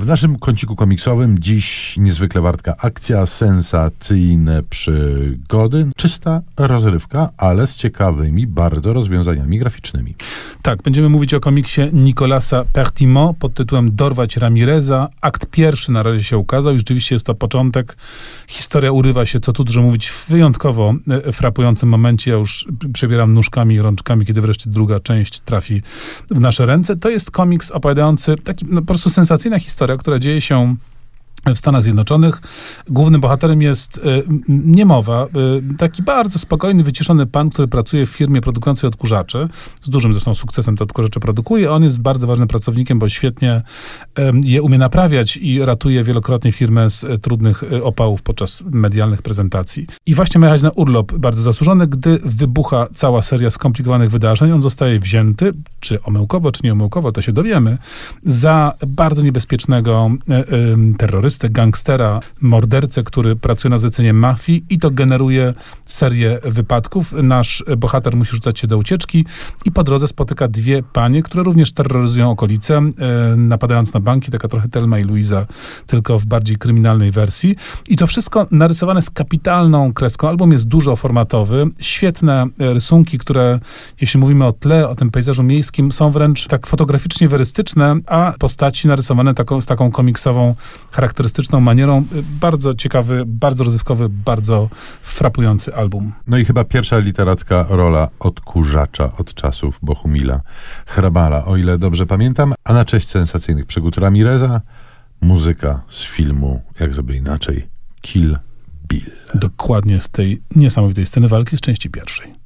W naszym kąciku komiksowym dziś niezwykle wartka akcja, sensacyjne przygody, czysta rozrywka, ale z ciekawymi bardzo rozwiązaniami graficznymi. Tak, będziemy mówić o komiksie Nicolasa Pertimont pod tytułem Dorwać Ramireza. Akt pierwszy na razie się ukazał i rzeczywiście jest to początek. Historia urywa się, co tu dużo mówić, w wyjątkowo e, frapującym momencie. Ja już przebieram nóżkami i rączkami, kiedy wreszcie druga część trafi w nasze ręce. To jest komiks opowiadający, taki no, po prostu sensacyjna historia, która dzieje się w Stanach Zjednoczonych. Głównym bohaterem jest y, niemowa, y, taki bardzo spokojny, wyciszony pan, który pracuje w firmie produkującej odkurzacze. Z dużym zresztą sukcesem te odkurzacze produkuje. On jest bardzo ważnym pracownikiem, bo świetnie je umie naprawiać i ratuje wielokrotnie firmę z y, trudnych opałów podczas medialnych prezentacji. I właśnie ma jechać na urlop bardzo zasłużony, gdy wybucha cała seria skomplikowanych wydarzeń. On zostaje wzięty, czy omyłkowo, czy nieomyłkowo, to się dowiemy, za bardzo niebezpiecznego y, terrorystę, gangstera, mordercę, który pracuje na zlecenie mafii i to generuje serię wypadków. Nasz bohater musi rzucać się do ucieczki i po drodze spotyka dwie panie, które również terroryzują okolice, e, napadając na banki, taka trochę Telma i Luiza, tylko w bardziej kryminalnej wersji. I to wszystko narysowane z kapitalną kreską. Album jest dużo formatowy, świetne e, rysunki, które, jeśli mówimy o tle, o tym pejzażu miejskim, są wręcz tak fotograficznie werystyczne, a postaci narysowane taką, z taką komiksową charakterystyczną manierą. Bardzo ciekawy, bardzo rozrywkowy, bardzo frapujący album. No i chyba pierwsza literacka rola odkurzacza od czasów Bohumila Hrabala, o ile dobrze pamiętam. A na cześć sensacyjnych przygód Ramireza, muzyka z filmu, jak sobie inaczej, Kill Bill. Dokładnie z tej niesamowitej sceny walki z części pierwszej.